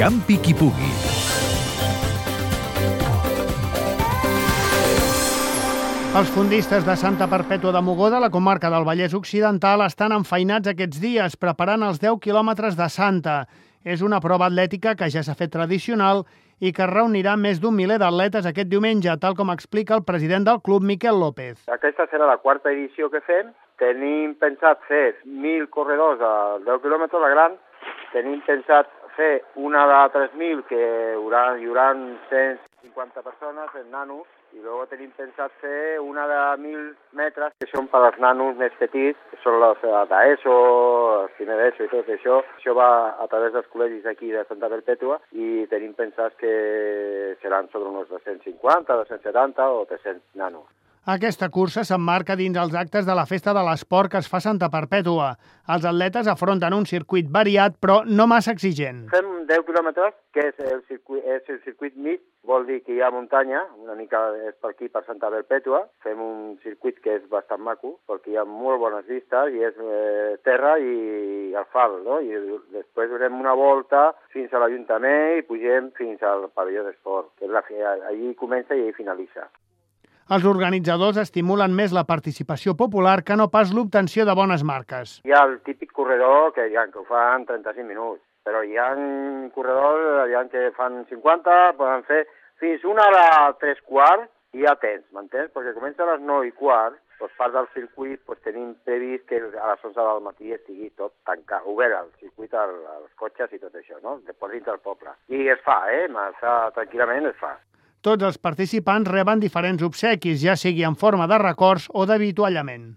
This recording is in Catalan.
Campi qui pugui. Els fundistes de Santa Perpètua de Mogoda, la comarca del Vallès Occidental, estan enfeinats aquests dies preparant els 10 quilòmetres de Santa. És una prova atlètica que ja s'ha fet tradicional i que reunirà més d'un miler d'atletes aquest diumenge, tal com explica el president del club, Miquel López. Aquesta serà la quarta edició que fem. Tenim pensat fer 1.000 corredors a 10 quilòmetres de gran. Tenim pensat fer una de 3.000 que hi haurà, hi haurà 150 persones en nanos i després tenim pensat fer una de 1.000 metres que són per als nanos més petits, que són les d'ESO, els primer d'ESO i tot això. Això va a través dels col·legis aquí de Santa Perpètua i tenim pensat que seran sobre uns 250, 270 o 300 nanos. Aquesta cursa s'emmarca dins els actes de la Festa de l'Esport que es fa a Santa Perpètua. Els atletes afronten un circuit variat, però no massa exigent. Fem 10 quilòmetres, que és el circuit, és el circuit mig, vol dir que hi ha muntanya, una mica és per aquí, per Santa Perpètua. Fem un circuit que és bastant maco, perquè hi ha molt bones vistes, i és eh, terra i asfalt, no? I després donem una volta fins a l'Ajuntament i pugem fins al pavelló d'esport, que és la, allí comença i allí finalitza. Els organitzadors estimulen més la participació popular que no pas l'obtenció de bones marques. Hi ha el típic corredor que, ha, que ho fan 35 minuts, però hi ha corredors hi ha que fan 50, poden fer fins una hora tres quarts i ja tens, m'entens? Perquè comença a les 9 i quart, doncs part del circuit doncs tenim previst que a les 11 del matí estigui tot tancat, obert el circuit als cotxes i tot això, no? Després dins del poble. I es fa, eh? Massa, tranquil·lament es fa. Tots els participants reben diferents obsequis, ja sigui en forma de records o d'avituallament.